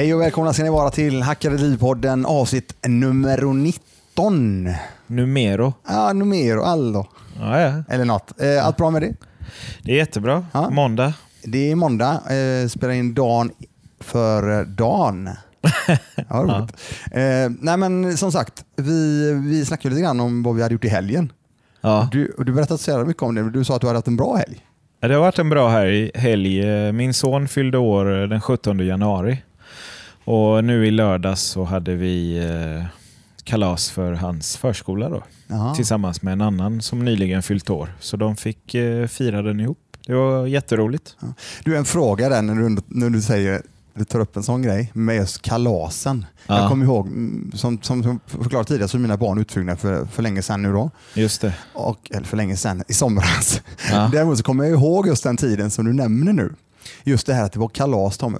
Hej och välkomna ska ni vara till Hackade Liv-podden avsnitt nummer 19. Numero. Ja, numero, allo. Ja, ja. Eller något. Eh, Allt bra med det? Det är jättebra. Ja. Måndag. Det är måndag, eh, spelar in dagen för dagen. Ja, roligt. Eh, nej men som sagt, vi, vi snackade lite grann om vad vi hade gjort i helgen. Ja. Du, du berättade så jävla mycket om det, men du sa att du hade haft en bra helg. Ja, Det har varit en bra helg. Min son fyllde år den 17 januari. Och nu i lördags så hade vi eh, kalas för hans förskola då. Jaha. Tillsammans med en annan som nyligen fyllt år. Så de fick eh, fira den ihop. Det var jätteroligt. Du, en fråga där när du, när du säger du tar upp en sån grej med just kalasen. Ja. Jag kommer ihåg, mm, som, som, som förklarat tidigare, så är mina barn utflugna för, för länge sedan nu då. Just det. Och, eller för länge sedan, i somras. Ja. Däremot så kommer jag ihåg just den tiden som du nämner nu. Just det här att det var kalas Tommy,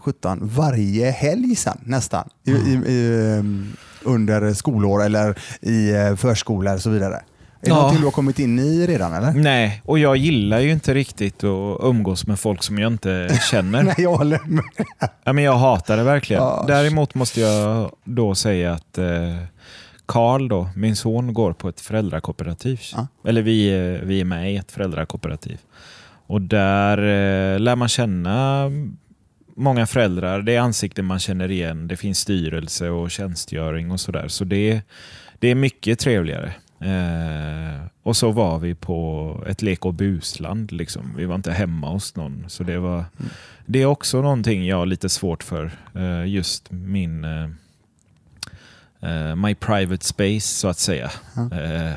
17, varje helg sen nästan. I, i, i, um, under skolår eller i eh, förskola och så vidare. Är det Ja. någonting du har kommit in i redan eller? Nej, och jag gillar ju inte riktigt att umgås med folk som jag inte känner. Nej, jag håller med. Ja, men jag hatar det verkligen. Ja. Däremot måste jag då säga att eh, Karl, då, min son, går på ett föräldrakooperativ. Ja. Eller vi, är- vi är med i ett föräldrakooperativ. Och där eh, lär man känna många föräldrar. Det är ansikten man känner igen. Det finns styrelse och tjänstgöring och sådär. Så det, det är mycket trevligare. Eh, och så var vi på ett lek och busland. Liksom. Vi var inte hemma hos någon. Så det, var, det är också någonting jag har lite svårt för. Eh, just min eh, eh, my private space så att säga. Eh,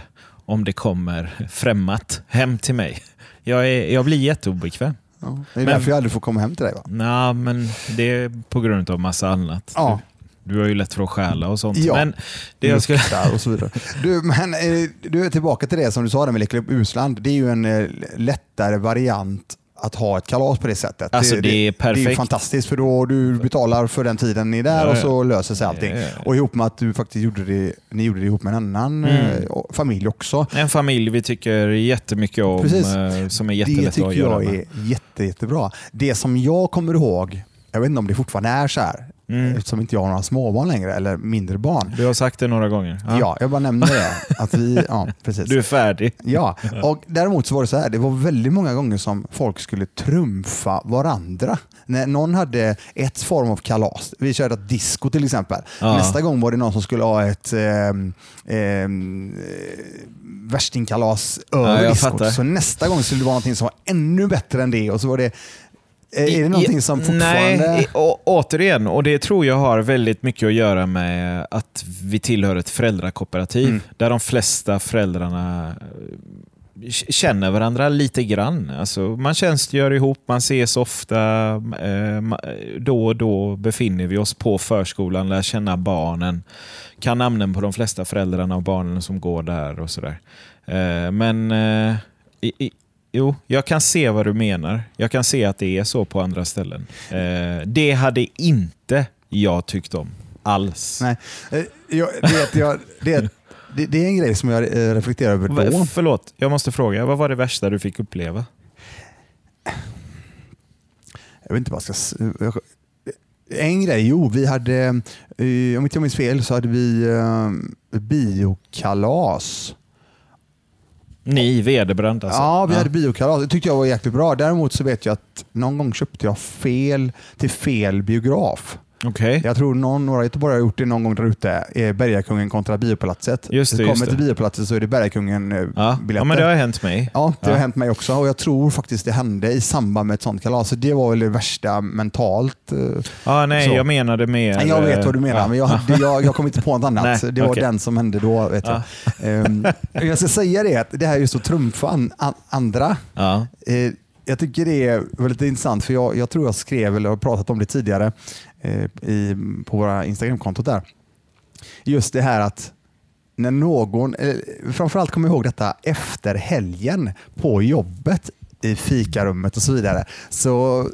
om det kommer främmat hem till mig. Jag, är, jag blir jätteobekväm. Ja, det är Men- därför jag aldrig får komma hem till dig va? Nej, men det är på grund av massa annat. Ja. Du har ju lätt för att stjäla och sånt. Ja. Men det jag skulle... Och så vidare. Du, men, eh, du är tillbaka till det som du sa där med Leka Usland. Det är ju en eh, lättare variant att ha ett kalas på det sättet. Alltså, det är Det är perfekt. fantastiskt för då du betalar för den tiden ni är där Ja, och så löser sig allting. Ja, ja. Och ihop med att du faktiskt gjorde det, ni gjorde det ihop med en annan Mm. eh, familj också. En familj vi tycker jättemycket om, Precis. eh, som är Det jättelätt tycker att göra jag med. är jätte, jättebra. Det som jag kommer ihåg, jag vet inte om det fortfarande är så här, Mm. eftersom inte jag har några småbarn längre eller mindre barn. Du har sagt det några gånger. Ja, jag bara nämner det. Att vi, ja, precis. Du är färdig. Ja, och däremot så var det så här, det var väldigt många gånger som folk skulle trumfa varandra. När någon hade ett form av kalas, vi körde ett disco till exempel. Ja. Nästa gång var det någon som skulle ha ett ehm, eh, värstingkalas över jag diskot. Så nästa gång skulle det vara någonting som var ännu bättre än det. Och så var det, eh, är det någonting som fortfarande... Nej, å, återigen, och det tror jag har väldigt mycket att göra med att vi tillhör ett föräldrakooperativ Mm. där de flesta föräldrarna eh, känner varandra lite grann. Alltså, man tjänstgör ihop, man ses ofta. Eh, då och då befinner vi oss på förskolan, lär känna barnen, kan namnen på de flesta föräldrarna och barnen som går där och sådär. Eh, men eh, i, i, Jo, jag kan se vad du menar. Jag kan se att det är så på andra ställen. Eh, det hade inte jag tyckt om alls. Nej, eh, jag, det, jag, det, det, det är en grej som jag eh, reflekterar över då. Förlåt, jag måste fråga. Vad var det värsta du fick uppleva? Jag vet inte vad jag ska... s- jag- En grej, jo, vi hade, eh, om inte jag minns fel, så hade vi eh, biokalas. Ni, Vederbrand alltså? Ja, vi hade biokalas. Det tyckte jag var jäkligt bra. Däremot så vet jag att någon gång köpte jag fel till fel biograf. Okej. Jag tror någon, några göteborgare har gjort det någon gång där ute. eh, Bergakungen kontra Biopalatset. Just det, just kommer det. till Biopalatset så är det Bergakungen eh, Ja. ja, men det har hänt mig. Ja, det har Ja. hänt mig också och jag tror faktiskt det hände i samband med ett sånt kalas. Så det var väl det värsta mentalt. Ja, nej, Så. jag menade mer... Nej, jag vet vad du menar, ja. men jag, hade, jag, jag kom inte på något annat. Nej, det var okej. den som hände då. Vet jag. Ehm, jag ska säga det, att det här just att trumfa an, an, andra. Ja. Eh, jag tycker det är väldigt intressant, för jag, jag tror jag skrev, eller har pratat om det tidigare Eh, i, på våra Instagramkontot där. Just det här att när någon, eh, framförallt kom jag ihåg detta efter helgen på jobbet i fikarummet och så vidare. Så, eh,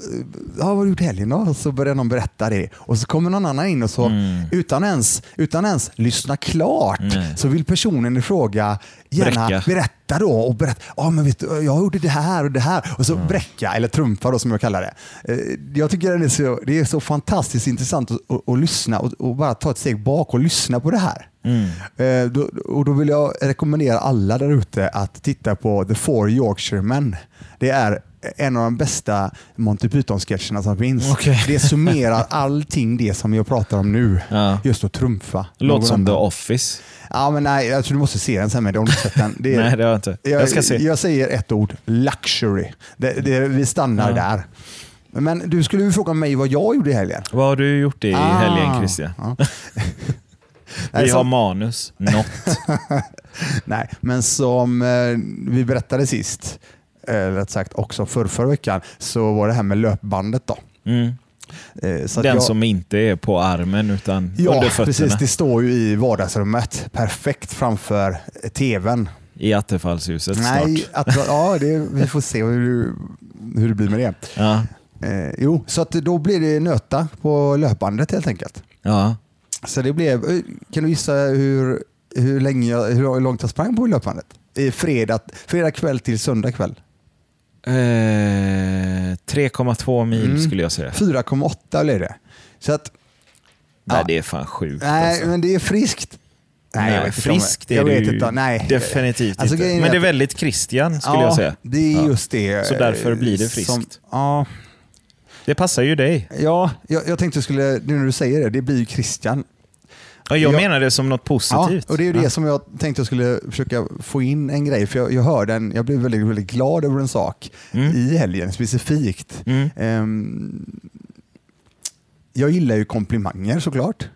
ja, vad har du gjort helgen då? Så börjar någon berätta det. Och så kommer någon annan in och så, Mm. utan, ens, utan ens lyssna klart, Nej. så vill personen i fråga gärna Bräcka. berätta då och berätta, ja men vet du, jag gjorde det här och det här. Och så bräcka, eller trumfa då som jag kallar det. Eh, Jag tycker det är så, det är så fantastiskt intressant att, att, att lyssna och, och bara ta ett steg bak och lyssna på det här. Mm. Eh, då, och då vill jag rekommendera alla där ute att titta på The Four Yorkshiremen. Det är en av de bästa Monty Python-sketcherna som finns. Okej. Det summerar allting det som jag pratar om nu. Ja. Just att trumfa. Låter som The. Office. Ja, men nej, jag tror du måste se den sen med dig om du sett den. Det är, Nej, det har jag inte. Jag ska se. Jag säger ett ord, luxury. Det, det, vi stannar Ja. där. Men du skulle ju fråga mig vad jag gjorde i helgen. Vad har du gjort i Ah. helgen Christian? Ja. Vi har manus. Något. nej, men som eh, vi berättade sist, eh, rätt sagt också för förra veckan, så var det här med löpbandet. då. Mm. Eh, så Den jag, som inte är på armen utan Ja, under fötterna. precis. Det står ju i vardagsrummet, perfekt framför tvn. I Attefallshuset Nej, snart. att, ja, det, vi får se hur, hur det blir med det. Ja. Eh, jo, så att då blir det nöta på löpbandet helt enkelt. Ja. Så det blev, eh, kan du gissa hur, hur, länge jag, hur långt jag sprang på löpbandet? I fredag, fredag kväll till söndag kväll. Eh, 3,2 mil Mm. skulle jag säga. 4,8 blev det. Så att, Nej, Ja. det är fan sjukt. nej, alltså. men det är friskt. Nej, om- friskt är det ju nej. definitivt Alltså, inte. Men det är väldigt Christian skulle ja, jag säga. det är just det. Så därför blir det eh, friskt. Som, ja, Det passar ju dig. ja jag, jag tänkte skulle, nu när du säger det, det blir ju Christian. Ja, jag Ja. menar det som något positivt. Ja, och det är ju det Ja. som jag tänkte jag skulle försöka få in en grej, för jag, jag hörde en, jag blev väldigt, väldigt glad över en sak Mm. i helgen specifikt. Mm. Ehm, jag gillar ju komplimanger såklart.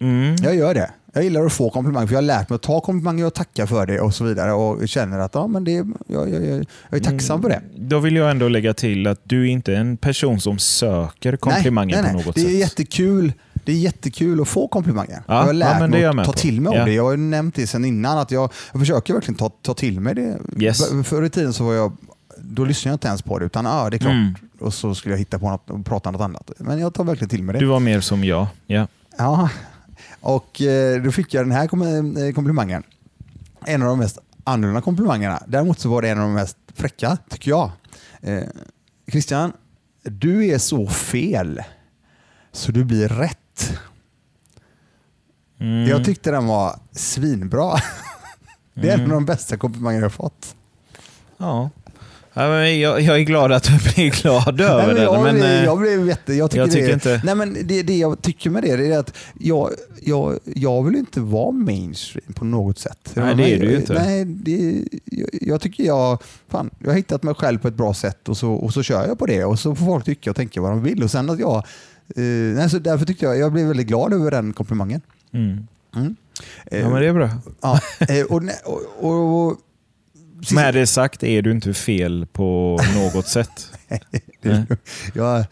Mm. Jag gör det. Jag gillar att få komplimanger för jag har lärt mig att ta komplimanger och tacka för det och så vidare och känner att ja, men det, jag, jag, jag, jag är tacksam för det. Då vill jag ändå lägga till att du är inte en person som söker komplimanger nej, nej, på nej. något det är sätt. Jättekul. Det är jättekul att få komplimanger. Ja, jag har ja, lärt det är mig att ta på. till mig Ja. av det. Jag har nämnt det sedan innan att jag, jag försöker verkligen ta, ta till mig det. Yes. För- Förr i tiden så var jag, då lyssnade jag inte ens på det utan ja, det är klart. Mm. Och så skulle jag hitta på något och prata något annat. Men jag tar verkligen till mig det. Du var mer som jag. Ja. Ja, och eh, då fick jag den här eh, komplimangen. En av de mest annorlunda komplimangerna. Däremot så var det en av de mest fräcka, tycker jag. Eh, Christian, du är så fel så du blir rätt. Mm. Jag tyckte den var svinbra. Det är en av de bästa komplimanger jag har fått. Ja. Ja, men jag, jag är glad att du blir glad Nej, över men jag, den. Men, eh, jag blev jätte... Jag tycker, jag tycker det, inte- Nej, men det, det jag tycker med det, är att jag, jag, jag vill inte vara mainstream på något sätt. Nej, det är du ju inte. Nej, det, jag, jag tycker jag... Fan, jag har hittat mig själv på ett bra sätt och så, och så kör jag på det och så får folk tycka och tänka vad de vill. Och sen att jag... Eh, nej, så därför tyckte jag, jag blev väldigt glad över den komplimangen. mm. Mm. Ja, men det är bra. ja, eh, och, och, och, Med det sagt är du inte fel på något sätt. Nej. jag,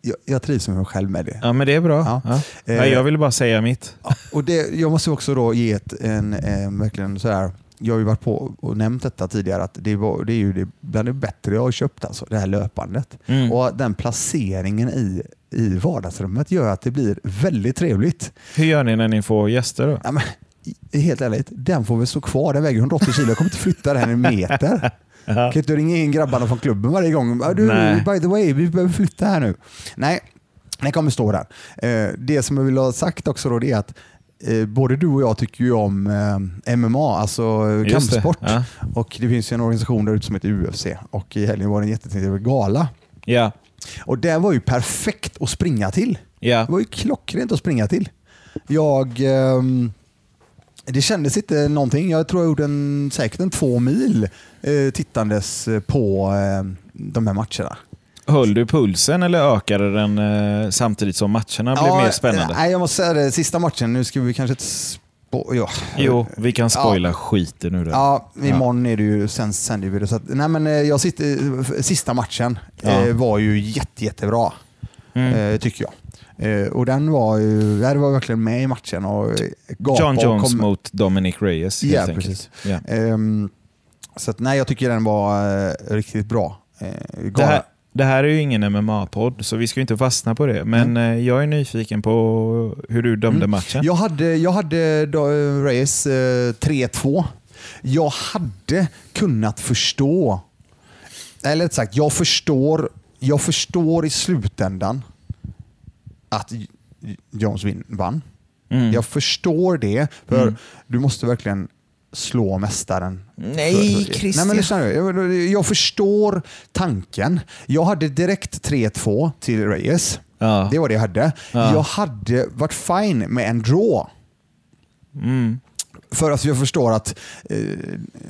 jag, jag trivs med mig själv med det. Ja, men det är bra. Ja. Ja. Eh, Nej, jag ville bara säga mitt. Och det, jag måste också då ge ett, en, en verkligen så här, jag har ju varit på och nämnt detta tidigare, att det, var, det är ju det, bland det bättre jag har köpt, alltså, det här löpandet. Mm. Och den placeringen i, i vardagsrummet gör att det blir väldigt trevligt. Hur gör ni när ni får gäster då? Ja, men, helt ärligt, den får väl stå kvar. Den väger 180 kilo. Jag kommer inte flytta den en meter. Ja. Kan inte ringa in grabbarna från klubben varje gång. "Ah, Du, Nej. by the way, vi behöver flytta här nu. Nej, den kommer stå där. Eh, det som jag vill ha sagt också då, är att eh, både du och jag tycker ju om eh, MMA, alltså Just det. kampsport. Ja. Och det finns ju en organisation där ute som heter UFC och i helgen var det en jättetrevlig gala. Ja. Och det var ju perfekt att springa till. Ja. Det var ju klockrent att springa till. Jag... ehm, det kändes inte någonting. Jag tror jag gjorde en, säkert en två mil eh, tittandes på eh, de här matcherna. Höll du pulsen eller ökade den eh, samtidigt som matcherna blev mer spännande? Nej, jag måste säga det. Sista matchen, nu ska vi kanske inte... Ja. Jo, vi kan spoila skiten ur det. Ja, imorgon är det ju, sen sänder vi det. Så att, nej, men eh, jag sitter, f- sista matchen Ja. eh, var ju jätte, jättebra, Mm. eh, tycker jag. Eh, och den var ju, det var verkligen med i matchen. Och, eh, John Jones kom- mot Dominic Reyes helt Ja, enkelt. precis. Ja. Ehm, Så att, nej, jag tycker den var eh, riktigt bra. Eh, Det här, det här är ju ingen MMA-podd, så vi ska ju inte fastna på det. Men eh, jag är nyfiken på hur du dömde Mm. matchen. Jag hade, jag hade då, Reyes eh, 3-2. Jag hade kunnat förstå, eller rätt sagt, jag förstår, jag förstår i slutändan att Jones vann. Mm. Jag förstår det, för Mm. du måste verkligen slå mästaren. Nej, Christian. Nej, men lyssna nu. Jag, jag förstår tanken. Jag hade direkt 3-2 till Reyes. Ja. Det var det jag hade. Ja. Jag hade varit fine med en draw. Mm. För att jag förstår att eh,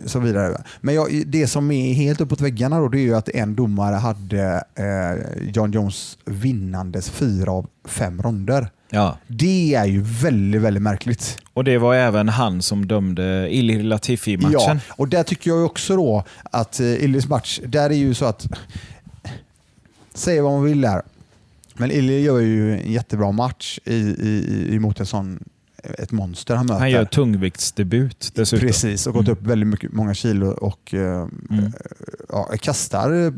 så vidare. Men jag, det som är helt uppåt väggarna då, det är ju att en domare hade eh, John Jones vinnandes fyra av fem ronder. Ja. Det är ju väldigt, väldigt märkligt. Och det var även han som dömde Ilir Latifi-matchen. Ja, och där tycker jag också då att eh, Illis match, där är ju så att, säg vad man vill där, men Illy gör ju en jättebra match i, i, i, emot en sån, ett monster han möter. Han gör tungviktsdebut dessutom. Precis, och gått Mm. upp väldigt mycket, många kilo och eh, Mm. ja, kastar eh,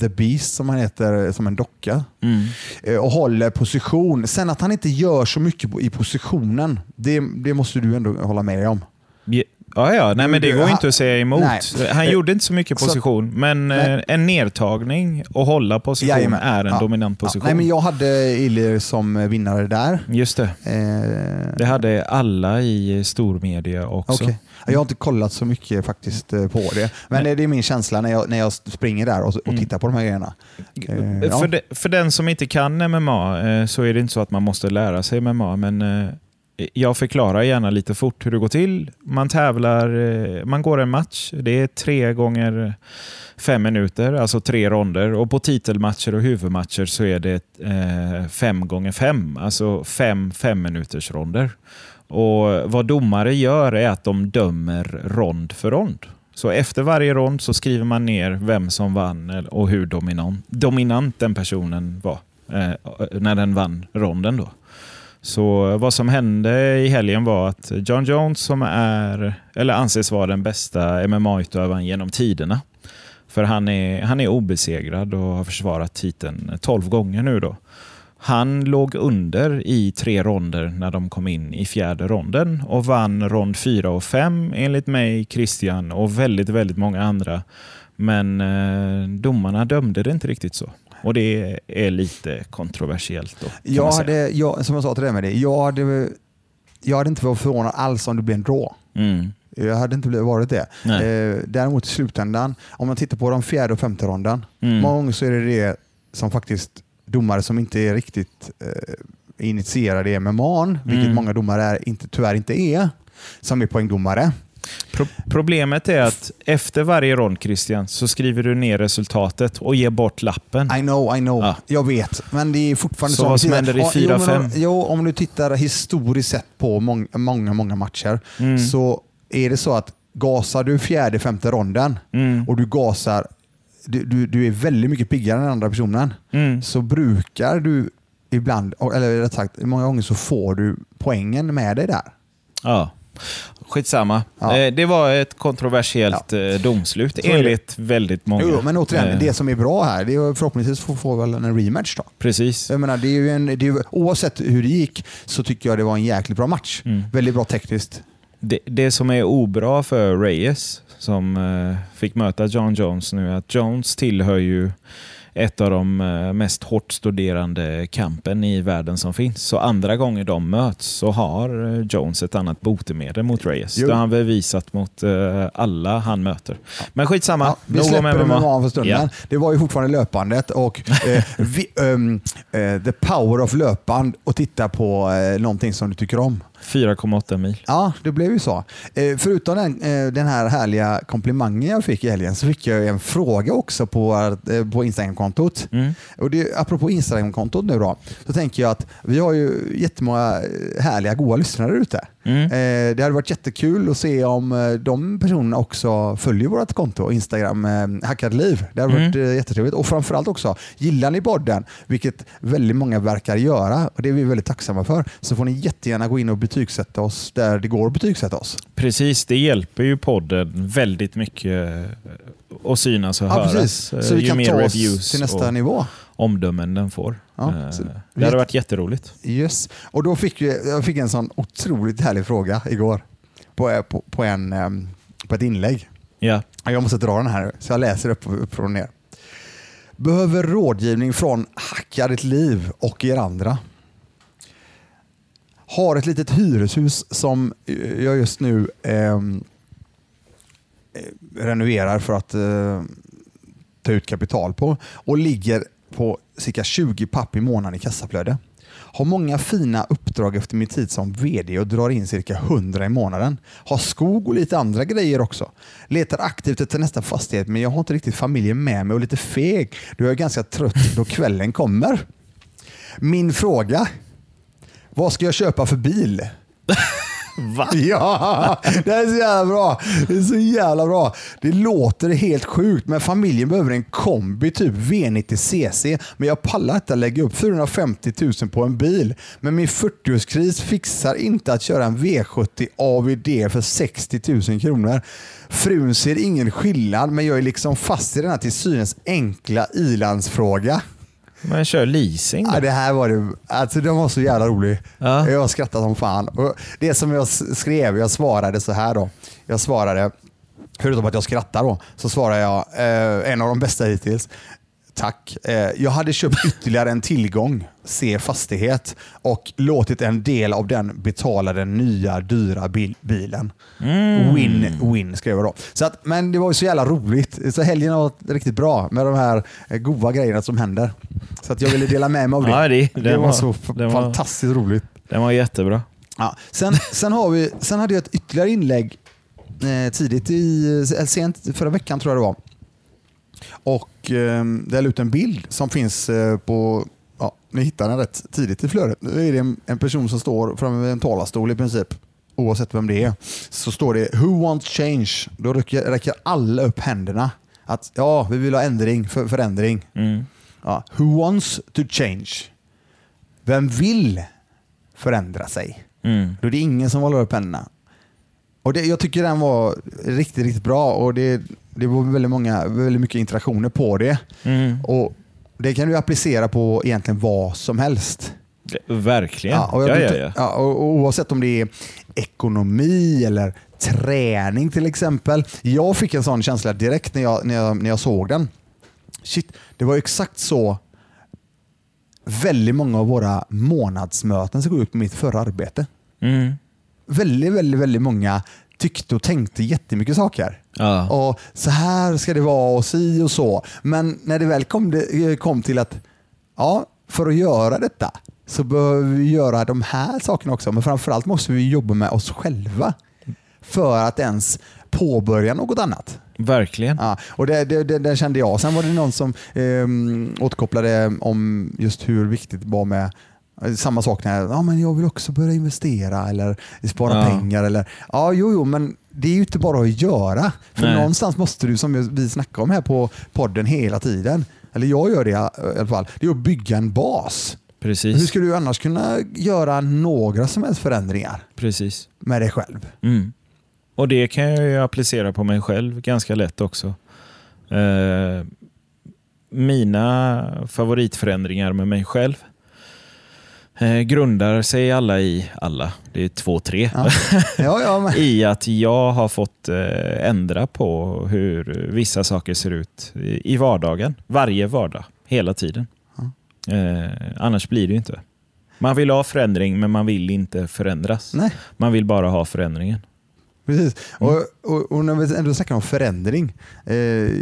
The Beast som han heter som en docka Mm. eh, och håller position. Sen att han inte gör så mycket i positionen, det, det måste du ändå hålla med dig om. Ja, ja. Nej, men det går inte att säga emot. Nej. Han Eh, gjorde inte så mycket så- position, men Nej. eh, en nedtagning och hålla position Jajamän. är en Ja. dominant Ja, position. nej, men jag hade Illy som vinnare där. Just det. Eh, Det hade alla i stormedia också. okej. Jag har inte kollat så mycket faktiskt eh, på det. Men Nej. det är min känsla när jag, när jag springer där och, och Mm. tittar på de här grejerna. Eh, ja. För, de, för den som inte kan MMA så är det inte så att man måste lära sig MMA, men jag förklarar gärna lite fort hur det går till. Man tävlar, eh, man går en match. Det är tre gånger fem minuter, alltså tre ronder. Och på titelmatcher och huvudmatcher så är det eh, fem gånger fem, alltså fem fem minuters ronder. Och Vad domare gör är att de dömer rond för rond. Så efter varje rond så skriver man ner vem som vann och hur dominant, dominant den personen var eh, när den vann ronden. Då. Så vad som hände i helgen var att John Jones, som är, eller anses vara den bästa MMA-utövaren genom tiderna, för han är, han är obesegrad och har försvarat titeln 12 gånger nu. då. Han låg under i tre ronder när de kom in i fjärde ronden och vann rond fyra och fem enligt mig, Christian och väldigt, väldigt många andra. Men eh, domarna dömde det inte riktigt så. Och det är lite kontroversiellt. Då, Jag hade, jag, som jag sa till dig med det, jag hade, jag hade inte varit förvånad alls om det blev en draw. Mm. Jag hade inte varit det. Eh, däremot i slutändan, om man tittar på de fjärde och femte ronden, Mm. många gånger så är det det som faktiskt domare som inte är riktigt eh, initierade i MMA, vilket Mm. många domare är, inte, tyvärr inte är, som är poängdomare. Pro problemet är att efter varje rond, Christian, så skriver du ner resultatet och ger bort lappen. I know, I know. Ja. Jag vet. Men det är fortfarande Så om vad som händer i Ja, jo, 4-5? men om- Jo, om du tittar historiskt sett på många, många, många matcher Mm. så är det så att gasar du fjärde, femte ronden Mm. och du gasar, du, du, du är väldigt mycket piggare än den andra personen, Mm. så brukar du ibland, eller rätt sagt, många gånger så får du poängen med dig där. Ja. Skitsamma. Ja. Eh, Det var ett kontroversiellt eh, domslut enligt väldigt många. Jo, men återigen, Eh, det som är bra här, det är förhoppningsvis får, får väl en rematch då. Precis. Jag menar, det är ju en, det är oavsett hur det gick så tycker jag det var en jäkligt bra match. Mm. Väldigt bra tekniskt. Det, det som är obra för Reyes, som fick möta John Jones nu, är att Jones tillhör ju ett av de eh, mest hårt studerande kampen i världen som finns. Så andra gånger de möts så har eh, Jones ett annat botemedel mot Reyes. Jo. Det har han bevisat mot eh, alla han möter. Men skitsamma, Ja, vi nog om släpper MMA. MMA för stunden. Ja. Det var ju fortfarande löpandet och eh, vi, ehm, eh, the power of löpband och titta på eh, någonting som du tycker om. 4,8 mil. Ja, det blev ju så. Eh, förutom den, eh, den här härliga komplimangen jag fick i helgen så fick jag en fråga också på, eh, på Instagram Instagramkontot. Mm. Och det, apropå Instagramkontot nu då, så tänker jag att vi har ju jättemånga eh, härliga, goa lyssnare ute. Mm. Eh, det hade varit jättekul att se om eh, de personerna också följer vårt konto, Instagram eh, Hackad Liv. Det hade Mm. varit eh, jättetrevligt. Och framförallt också, gillar ni podden, vilket väldigt många verkar göra, och det är vi väldigt tacksamma för, så får ni jättegärna gå in och betygsätta oss där det går att betygsätta oss. Precis, det hjälper ju podden väldigt mycket eh, att synas och Ja, höras. precis. eh, Så vi ju kan ta oss till nästa och nivå. Omdömen den får. Ja, Eh, så- det hade varit jätteroligt. Yes. Och då fick vi, jag fick en sån otroligt härlig fråga igår på, på, på, en, ehm, på ett inlägg. Ja. Jag måste dra den här, så jag läser upp, upp och ner. Behöver rådgivning från Hacka ditt liv och er andra. Har ett litet hyreshus som eh, jag just nu ehm, eh, renoverar för att eh, ta ut kapital på och ligger på cirka 20 papp i månaden i kassaflöde. Har många fina uppdrag efter min tid som VD och drar in cirka 100 i månaden. Har skog och lite andra grejer också. Letar aktivt efter nästa fastighet men jag har inte riktigt familjen med mig och lite feg då jag är ganska trött då kvällen kommer. Min fråga. Vad ska jag köpa för bil? Va? Ja, det här är så jävla bra. Det är så jävla bra. Det låter helt sjukt, men familjen behöver en kombi, typ V90 CC. Men jag pallar inte att lägga upp 450 000 på en bil. Men min 40-årskris fixar inte att köra en V70 AVD för 60 000 kronor. Frun ser ingen skillnad, men jag är liksom fast i denna till synes enkla ilandsfråga. Men kör leasing då. Ja, det här var det. Alltså, den var så jävla rolig. Ja. Jag har skrattat som fan. Och det som jag skrev, jag svarade så här då. Jag svarade, förutom att jag skrattar då, så svarade jag eh, en av de bästa hittills. Tack. Eh, jag hade köpt ytterligare en tillgång, se fastighet, och låtit en del av den betala den nya dyra bil bilen. Win-win skrev jag då. Så att, men det var ju så jävla roligt. Så helgen har varit riktigt bra med de här eh, goda grejerna som händer. Så att jag ville dela med mig av det. Ja, det- det, det var, var- så det var- fantastiskt roligt. Den var jättebra. Ja. Sen, sen, har vi, sen hade jag ett ytterligare inlägg eh, tidigt i, eller sent förra veckan tror jag det var. Och eh, där la ut en bild som finns eh, på, ja, ni hittar den rätt tidigt i flödet. Nu är det en, en person som står framme vid en talarstol i princip. Oavsett vem det är. Så står det Who wants change? Då räcker, räcker alla upp händerna. Att ja, vi vill ha ändring, för, förändring. Mm. Ja. Who wants to change? Vem vill förändra sig? Mm. Då är det ingen som håller upp händerna. Och det, jag tycker den var riktigt, riktigt bra och det, det var väldigt, många, väldigt mycket interaktioner på det. Mm. Och Det kan du applicera på egentligen vad som helst. Verkligen. Ja, och, jag ja, vill ja, ta- ja. ja, och, och oavsett om det är ekonomi eller träning till exempel. Jag fick en sån känsla direkt när jag, när jag, när jag såg den. Shit, det var exakt så väldigt många av våra månadsmöten såg ut på mitt förra arbete. Mm. Väldigt, väldigt, väldigt många tyckte och tänkte jättemycket saker. Ja. Och så här ska det vara och si och så. Men när det väl kom, det, kom till att ja, för att göra detta så behöver vi göra de här sakerna också. Men framförallt måste vi jobba med oss själva för att ens påbörja något annat. Verkligen. Ja, och det, det, det, det kände jag. Sen var det någon som eh, återkopplade om just hur viktigt det var med eh, samma sak när ja, men jag vill också börja investera eller spara Ja. pengar. Eller, ja, jo, jo, men det är ju inte bara att göra. För Nej. någonstans måste du, som vi snackar om här på podden hela tiden, eller jag gör det i alla fall, det är att bygga en bas. Hur Precis. ska du annars kunna göra några som helst förändringar Precis. med dig själv? Mm. Och det kan jag ju applicera på mig själv ganska lätt också. Eh, mina favoritförändringar med mig själv eh, grundar sig alla i, alla, det är två, tre, Ja, ja, ja men, i att jag har fått eh, ändra på hur vissa saker ser ut i, i vardagen. Varje vardag, hela tiden. Eh, annars blir det inte. Man vill ha förändring men man vill inte förändras. nej. Man vill bara ha förändringen. Precis. Och, och, och när vi ändå snackar om förändring. Eh,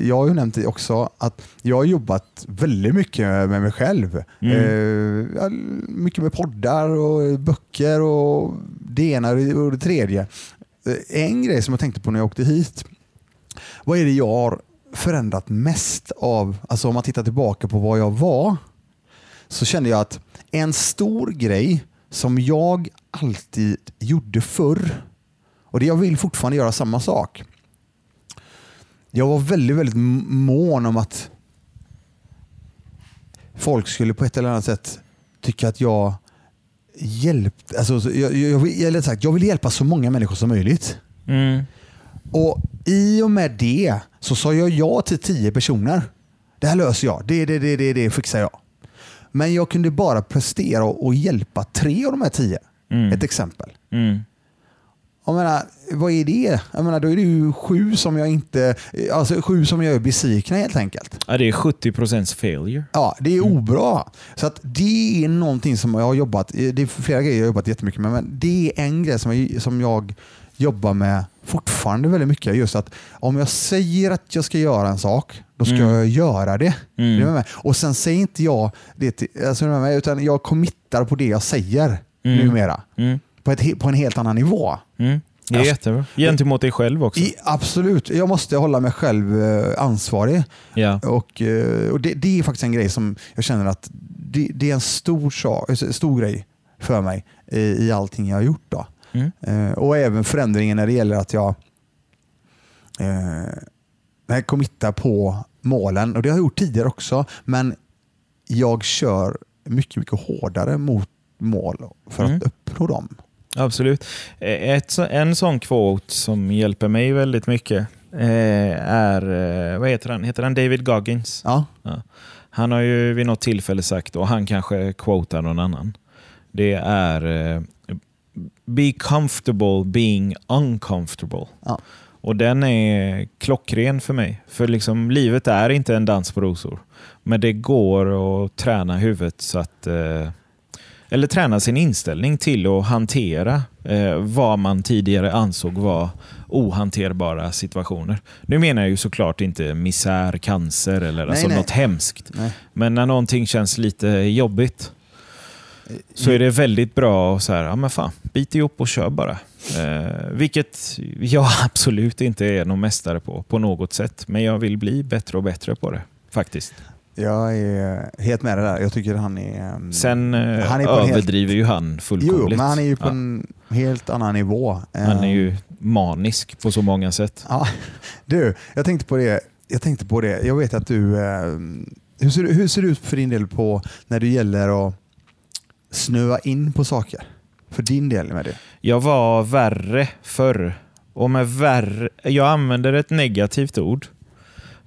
jag har ju nämnt det också att jag har jobbat väldigt mycket med mig själv. Mm. Eh, mycket med poddar och böcker och det ena och det tredje. Eh, en grej som jag tänkte på när jag åkte hit. Vad är det jag har förändrat mest av, alltså om man tittar tillbaka på vad jag var, så kände jag att en stor grej som jag alltid gjorde förr, och det jag vill fortfarande göra samma sak. Jag var väldigt, väldigt mån om att folk skulle på ett eller annat sätt tycka att jag hjälpte, alltså, jag, jag, jag, sagt, jag vill hjälpa så många människor som möjligt. Mm. Och I och med det så sa jag ja till tio personer. Det här löser jag. Det, det, det, det, det fixar jag. Men jag kunde bara prestera och hjälpa tre av de här tio. Mm. Ett exempel. Mm. Jag menar, vad är det? Jag menar, då är det ju sju som jag inte... Alltså sju som jag är besvikna helt enkelt. Ja, det är 70% failure. Ja, det är obra. Så att det är någonting som jag har jobbat... Det är flera grejer jag har jobbat jättemycket med, men det är en grej som jag, som jag jobbar med fortfarande väldigt mycket. Just att om jag säger att jag ska göra en sak, då ska mm. jag göra det. Mm. och sen säger inte jag det till, alltså, utan jag committar på det jag säger mm. numera. Mm. På, ett, på en helt annan nivå. Mm. Det är alltså, jättebra. Gentemot dig själv också. I, absolut. Jag måste hålla mig själv eh, ansvarig. Ja. Och, eh, och det, det, är faktiskt en grej som jag känner att det, det är en stor, stor grej för mig i, i allting jag har gjort. Då. Mm. Eh, och även förändringen när det gäller att jag eh, committar på målen. Och Det har jag gjort tidigare också, men jag kör mycket, mycket hårdare mot mål för mm. att uppnå dem. Absolut. Eh, ett, en sån quote som hjälper mig väldigt mycket eh, är, eh, vad heter han? Heter han David Goggins? Ja. ja. Han har ju vid något tillfälle sagt, och han kanske quotar någon annan, det är Be comfortable being uncomfortable. Ja. Och den är klockren för mig. För liksom, livet är inte en dans på rosor. Men det går att träna huvudet så att eh, eller träna sin inställning till att hantera eh, vad man tidigare ansåg var ohanterbara situationer. Nu menar jag ju såklart inte misär, cancer eller nej, alltså nej. något hemskt. Nej. Men när någonting känns lite jobbigt så är det väldigt bra att så här, ja men fan, bit ihop och kör bara. Eh, vilket jag absolut inte är någon mästare på, på något sätt. Men jag vill bli bättre och bättre på det, faktiskt. Jag är helt med det där. Jag tycker han är... Um, Sen uh, han är överdriver helt... ju han fullkomligt. Jo, men han är ju på ja. en helt annan nivå. Han är ju manisk på så många sätt. Ja. Du, jag tänkte på det. Jag tänkte på det. Jag vet att du... Uh, hur, ser, hur ser det ut för din del på när det gäller att snöa in på saker? För din del med det. Jag var värre förr. Och med värre, jag använder ett negativt ord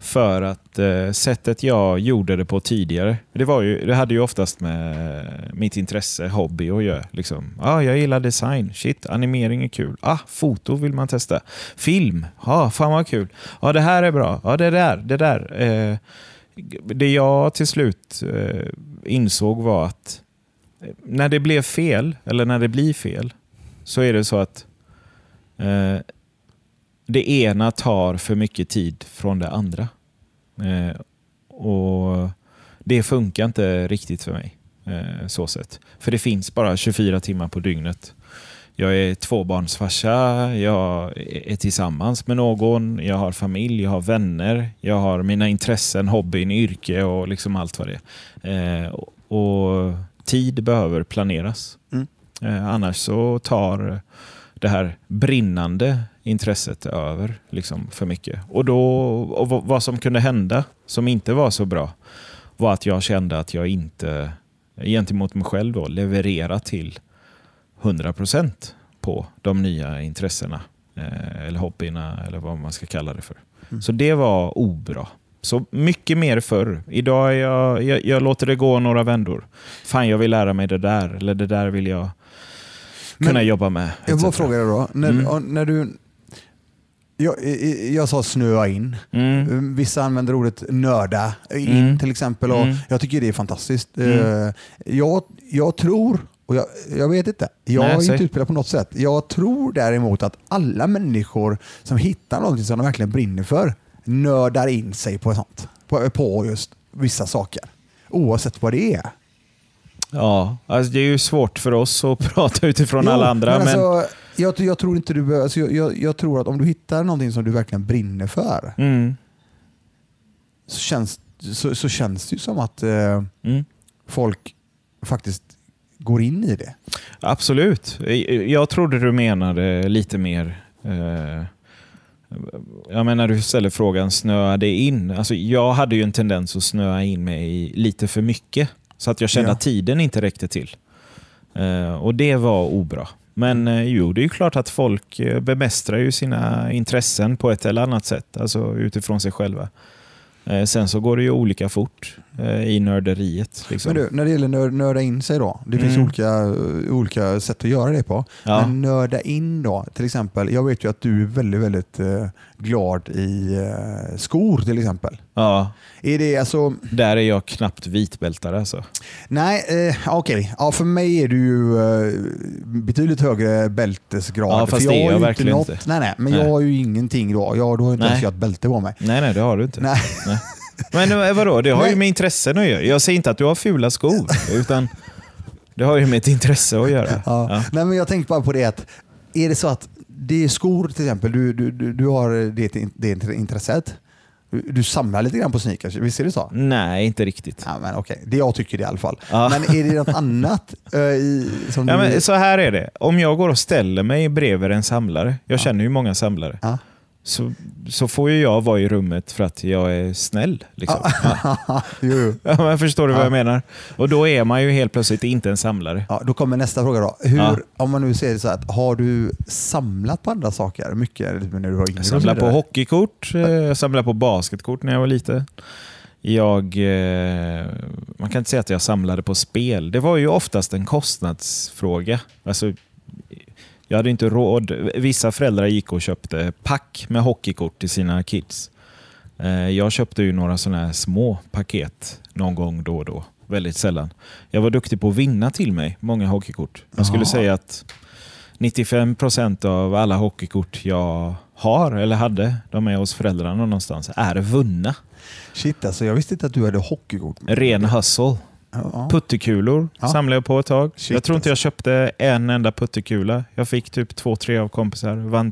för att eh, sättet jag gjorde det på tidigare, det, var ju, det hade ju oftast med mitt intresse, hobby att göra. Liksom. Ah, jag gillar design, shit, animering är kul. Ah, foto vill man testa. Film, ah, fan vad kul. Ah, det här är bra, ah, det där, det där. Eh, det jag till slut eh, insåg var att eh, när det blev fel, eller när det blir fel, så är det så att eh, det ena tar för mycket tid från det andra. Eh, och Det funkar inte riktigt för mig. Eh, så sett. För det finns bara 24 timmar på dygnet. Jag är tvåbarnsfarsa, jag är tillsammans med någon, jag har familj, jag har vänner, jag har mina intressen, hobbyn, yrke och liksom allt vad det är. Eh, och tid behöver planeras. Mm. Eh, annars så tar det här brinnande intresset över liksom, för mycket. Och, då, och vad som kunde hända som inte var så bra var att jag kände att jag inte gentemot mig själv då, leverera till 100% på de nya intressena eh, eller hobbyerna eller vad man ska kalla det för. Mm. Så det var obra. Så mycket mer förr. Idag jag, jag, jag låter det gå några vändor. Fan, jag vill lära mig det där eller det där vill jag kunna Men, jobba med. Jag bara frågar dig då. När, mm. när du, jag, jag sa snöa in. Mm. Vissa använder ordet nörda in mm. till exempel. Och mm. Jag tycker det är fantastiskt. Mm. Eh, jag, jag tror, och jag, jag vet inte, jag Nej, är inte utbildad på något sätt. Jag tror däremot att alla människor som hittar något som de verkligen brinner för nördar in sig på sånt. På, på just vissa saker. Oavsett vad det är. Ja, alltså det är ju svårt för oss att prata utifrån jo, alla andra. Men, men... Jag, jag, tror inte du alltså jag, jag, tror att om du hittar någonting som du verkligen brinner för, mm. så känns, så, så känns det ju som att eh, Mm. folk faktiskt går in i det. Absolut. Jag trodde du menade lite mer... Eh, jag menar, du ställer frågan snöade in. Alltså, jag hade ju en tendens att snöa in mig lite för mycket. Så att jag kände Ja. att tiden inte räckte till. Eh, och det var obra. Men eh, jo, det är ju klart att folk eh, bemästrar ju sina intressen på ett eller annat sätt. Alltså utifrån sig själva. Eh, sen så går det ju olika fort i nörderiet. Liksom. Men du, när det gäller nör, nörda in sig då. Det finns Mm. olika, eh, olika sätt att göra det på. Ja. Men nörda in då, till exempel. Jag vet ju att du är väldigt, väldigt eh, glad i eh, skor till exempel. ja, Är det alltså, där är jag knappt vitbältare alltså. nej, eh, okej. Ja, för mig är du ju eh, betydligt högre bältesgrad. Ja, fast för det är jag inte verkligen inte. Nej, nej, men Nej. jag har ju ingenting då. Jag, då har inte Nej. ens jag ett bälte på mig. Nej, nej, det har du inte. Nej. Nej. Men eh, vadå, det har Nej. ju med intressen att göra. Jag säger inte att du har fula skor, utan det har ju med ett intresse att göra. Ja. Ja. Nej, men jag tänker bara på det att är det så att det är skor till exempel, du, du, du, du har det, det intresset. Du, samlar lite grann på sneakers, visst är det så? Nej, inte riktigt. Ja, men okej, det jag tycker det i alla fall. Ja. Men är det något annat eh, i, som Ja, du... men så här är det. Om jag går och ställer mig bredvid en samlare, jag känner ju många samlare, Ja. Så, så får ju jag vara i rummet för att jag är snäll. Liksom. Ja. men förstår du vad Ja. jag menar? Och då är man ju helt plötsligt inte en samlare. Ja, då kommer nästa fråga då. Hur, Ja. Om man nu säger så här, att har du samlat på andra saker mycket när du yngre? Jag så samlar på hockeykort, eh, jag samlar på basketkort när jag var liten. Jag, eh, man kan inte säga att jag samlade på spel. Det var ju oftast en kostnadsfråga. Alltså, jag hade inte råd. Vissa föräldrar gick och köpte pack med hockeykort till sina kids. Eh, Jag köpte ju några sådana här små paket någon gång då och då. Väldigt sällan. Jag var duktig på att vinna till mig många hockeykort. Jag skulle Jaha. säga att 95 procent av alla hockeykort jag har eller hade, de är hos föräldrarna någonstans, är vunna. Shit alltså, jag visste inte att du hade hockeykort. Ren hustle. Ja. Puttekulor Ja. samlade jag på ett tag. Shit, jag tror inte jag alltså. köpte en enda puttekula. Jag fick typ två, tre av kompisar. Vann,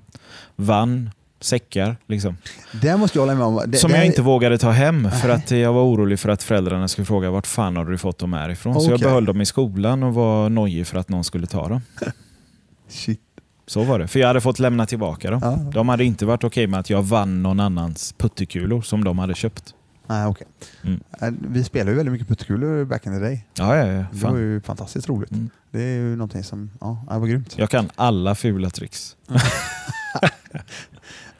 vann säckar. Liksom. Det måste jag hålla med om. Det, Som det jag inte vågade ta hem för att jag var orolig för att föräldrarna skulle fråga vart fan har du fått dem här ifrån. Så jag behöll dem i skolan och var nojig för att någon skulle ta dem. Shit. Så var det. För jag hade fått lämna tillbaka dem. Ja. De hade inte varit okej med att jag vann någon annans puttekulor som de hade köpt. Nej, okej. Mm. Eh, Vi spelade ju väldigt mycket puttekulor back in the day. Ja, ja, ja. Det var ju fantastiskt roligt. Mm. Det är ju någonting som, ja, det var grymt. Jag kan alla fula tricks.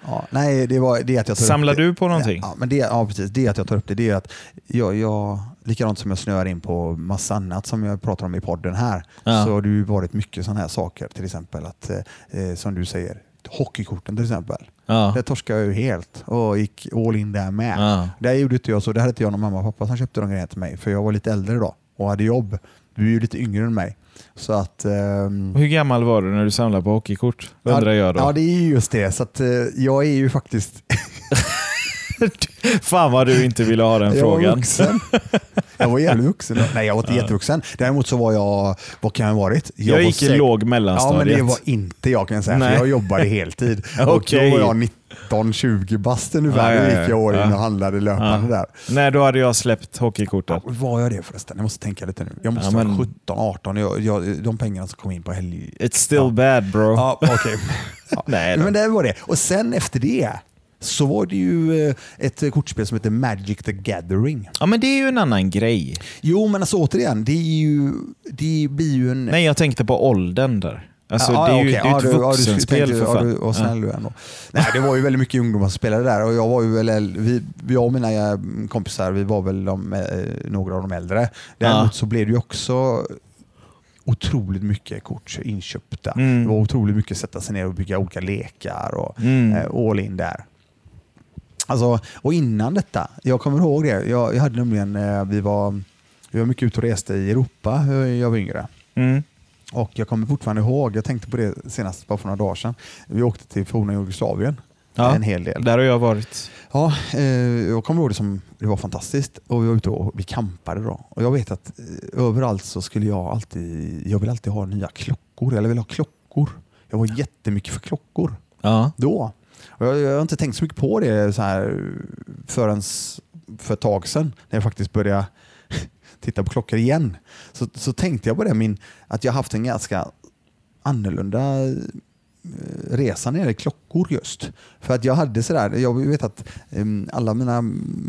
Ja, nej, det var det att jag tar Samlar upp det. du på någonting? Ja, men det, ja, precis. Det att jag tar upp det, det är att jag, jag, likadant som jag snöar in på massa annat som jag pratar om i podden här, Ja. så har det ju varit mycket sådana här saker. Till exempel att, eh, som du säger, hockeykorten till exempel. Ja. Det torskade jag ju helt och gick all in där med. Ja. Där gjorde inte jag så. Det hade inte jag någon mamma och pappa som köpte de grejerna till mig. För jag var lite äldre då och hade jobb. Du är ju lite yngre än mig. Så att... Och Hur gammal var du när du samlade på hockeykort? Undrar jag då. Ja, det är ju just det. Så att, eh, jag är ju faktiskt... Fan vad du inte ville ha den jag var frågan. vuxen. Jag var jävligt vuxen. Nej, jag var inte jättevuxen. Däremot så var jag... Vad kan jag ha varit? Jag, var gick i låg Ja, mellanstadiet. men det var inte jag kan jag säga. Nej. För jag jobbade heltid. Och då var jag 19-20 bast ungefär. Ja, ja, Då ja. gick jag all in Ja. och handlade löpande där. Nej, då hade jag släppt hockeykortet. Ja, var jag det förresten? Jag måste tänka lite nu. Jag måste Ja, vara men- 17, 18. Jag, jag, de pengarna som kom in på helg... It's still Ja. bad bro. Ja. Ja. Nej. Men det var det. Och sen efter det så var det ju eh, ett kortspel som heter Magic the Gathering. Ja, men det är ju en annan grej. Jo, men alltså återigen, det, är ju, det blir ju en... Nej, jag tänkte på åldern där. Alltså, Ja, det är ju okej. det är Ja, ett du- ja, du vuxenspel tänkte- för ja, fan. du- Vad snäll du är ändå. Nej, det var ju väldigt mycket ungdomar som spelade där och jag var ju väl, äl- vi, jag och mina eh, kompisar, vi var väl de, eh, några av de äldre. Däremot Ja. så blev det ju också otroligt mycket kort inköpta. Mm. Det var otroligt mycket sätta sig ner och bygga olika lekar och Mm. all in där. Alltså, och innan detta, jag kommer ihåg det, jag, jag hade nämligen, eh, vi var, vi var mycket ute och reste i Europa när jag var yngre. Mm. Och jag kommer fortfarande ihåg, jag tänkte på det senast bara för några dagar sedan. Vi åkte till forna Jugoslavien Ja. en hel del. Där har jag varit. Ja, eh, jag kommer ihåg det som det var fantastiskt och vi var ute och vi campade då. Och jag vet att eh, överallt så skulle jag alltid, jag vill alltid ha nya klockor, eller vill ha klockor. Jag var jättemycket för klockor Ja. då. Jag, jag har inte tänkt så mycket på det så här förrän för ett tag sedan, när jag faktiskt började titta på klockor igen, så, så tänkte jag på det, min, att jag haft en ganska annorlunda eh, resa när det gäller klockor just. För att jag hade sådär, jag vet att um, alla mina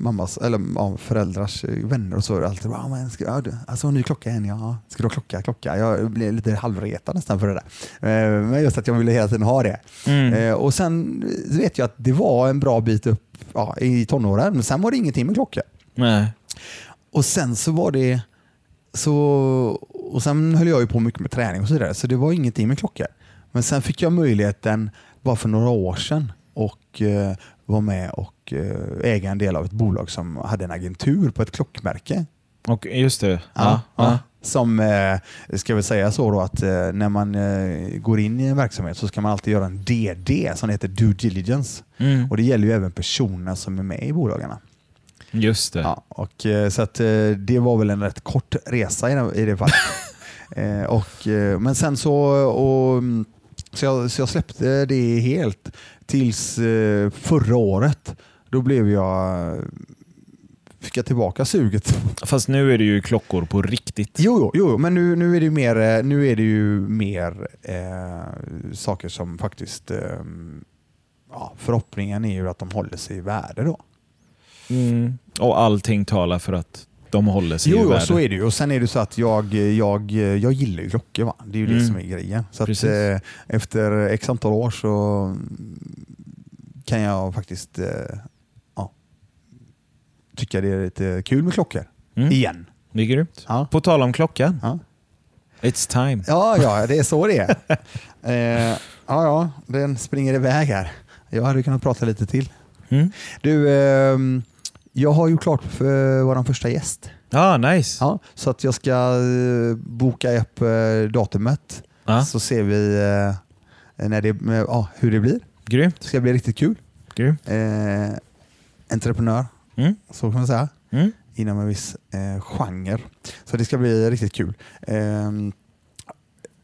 mammas, eller ja, föräldrars eh, vänner och så alltid bara, men ska, ja, du- alltså en ny klocka igen, ja. Ska du ha klocka, klocka? Jag blev lite halvretad nästan för det där. Eh, men just att jag ville hela tiden ha det. Mm. Eh, och sen vet jag att det var en bra bit upp ja, i tonåren, men sen var det ingenting med klockor. Nej. Och sen så var det så och sen höll jag ju på mycket med träning och så vidare, så det var ingenting med klockor. Men sen fick jag möjligheten, bara för några år sedan, och eh, vara med och eh, äga en del av ett bolag som hade en agentur på ett klockmärke. Och just det. Ja, ja. Som, eh, ska vi säga så då, att eh, när man eh, går in i en verksamhet så ska man alltid göra en DD som heter Due Diligence. Mm. Och det gäller ju även personer som är med i bolagen. Just det. Ja, och, eh, så att, det var väl en rätt kort resa i det, i det fallet. och, men sen så, och, mm, så, jag, så jag släppte det helt tills eh, förra året. Då blev jag, fick jag tillbaka suget. Fast nu är det ju klockor på riktigt. Jo, jo, jo men nu, nu är det ju mer, eh, nu är det ju mer eh, saker som faktiskt eh, ja, förhoppningen är ju att de håller sig i värde då. Mm. Och allting talar för att de håller sig Jo, jo så är det ju. Och sen är det så att jag, jag, jag gillar ju klockor. Va? Det är ju det Mm. som är grejen. Så att, eh, efter x antal år så kan jag faktiskt eh, ja, tycka det är lite kul med klockor. Mm. Igen. Det är grymt. Ja. På tal om klockan. Ja. It's time. Ja, ja, det är så det är. eh, ja, ja, den springer iväg här. Jag hade kunnat prata lite till. Mm. Du, ehm, jag har ju klart för vår första gäst. Ah, nice. Ja, så att jag ska eh, boka upp eh, datumet. Ja. Så ser vi eh, när det, eh, ja, hur det blir. Grymt. Det ska bli riktigt kul. Grymt. Eh, entreprenör, Mm. så kan man säga, Mm. inom en viss eh, genre. Så det ska bli riktigt kul. Eh,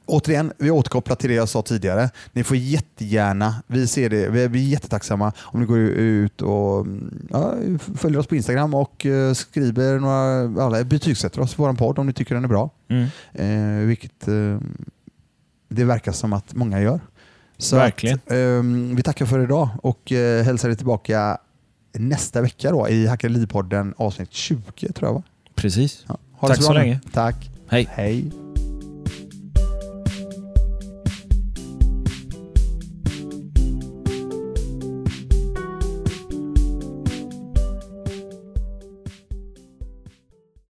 återigen, vi återkopplar till det jag sa tidigare. Ni får jättegärna, vi ser det, vi blir jättetacksamma om ni går ut och mm, ja, följer oss på Instagram och eh, skriver några, alla betygsätter oss på vår podd om ni tycker den är bra. Mm. Eh, vilket eh, det verkar som att många gör. Så Verkligen. Att, eh, vi tackar för idag och eh, hälsar er tillbaka nästa vecka då, i Hackeripodden avsnitt 20 tror jag va? Precis. Ja. Tack så nu. länge. Tack. Hej. Hej.